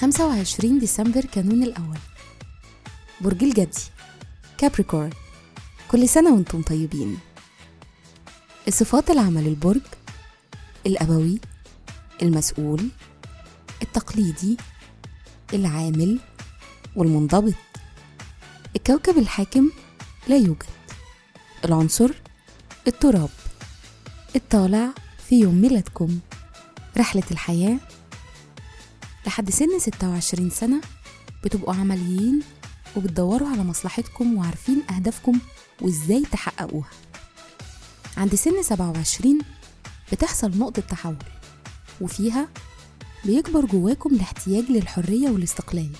خمسة وعشرين ديسمبر كانون الأول. برج الجدي. كابريكورن كل سنة وأنتم طيبين. الصفات العامة للبرج الأبوي المسؤول التقليدي العامل والمنضبط. الكوكب الحاكم لا يوجد. العنصر التراب. الطالع في يوم ميلادكم. رحلة الحياة لحد سن 26 سنة بتبقوا عمليين وبتدوروا على مصلحتكم وعارفين أهدافكم وإزاي تحققوها. عند سن 27 بتحصل نقطة تحول وفيها بيكبر جواكم الاحتياج للحرية والاستقلال.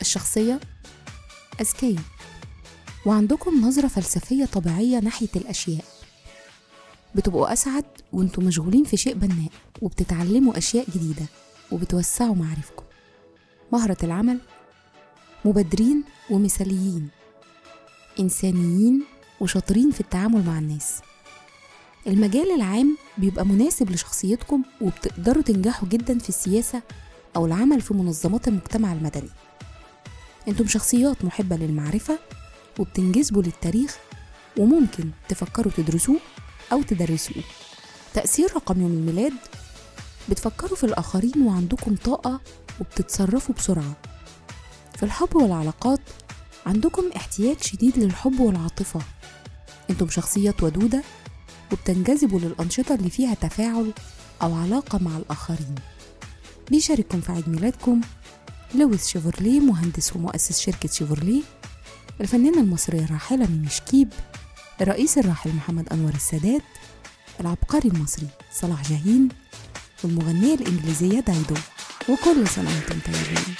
الشخصية أذكياء. وعندكم نظرة فلسفية طبيعية ناحية الأشياء. بتبقوا أسعد وانتوا مشغولين في شيء بناء وبتتعلموا أشياء جديدة وبتوسعوا معارفكم مهرة العمل مبادرين ومثاليين إنسانيين وشاطرين في التعامل مع الناس. المجال العام بيبقى مناسب لشخصيتكم وبتقدروا تنجحوا جدا في السياسة أو العمل في منظمات المجتمع المدني. أنتم شخصيات محبة للمعرفة وبتنجذبوا للتاريخ وممكن تفكروا تدرسوه أو تدرسوه. تأثير رقم يوم الميلاد بتفكروا في الآخرين وعندكم طاقة وبتتصرفوا بسرعة. في الحب والعلاقات عندكم احتياج شديد للحب والعاطفة. أنتم شخصيات ودودة وبتنجذبوا للأنشطة اللي فيها تفاعل أو علاقة مع الآخرين. بيشارككم في عيد ميلادكم لويس شيفرليه مهندس ومؤسس شركة شيفرليه. الفنانة المصرية الراحلة ميمي شكيب الرئيس الراحل محمد أنور السادات العبقري المصري صلاح جاهين والمغنية الإنجليزية دايدو وكل سنة وأنتم طيبين.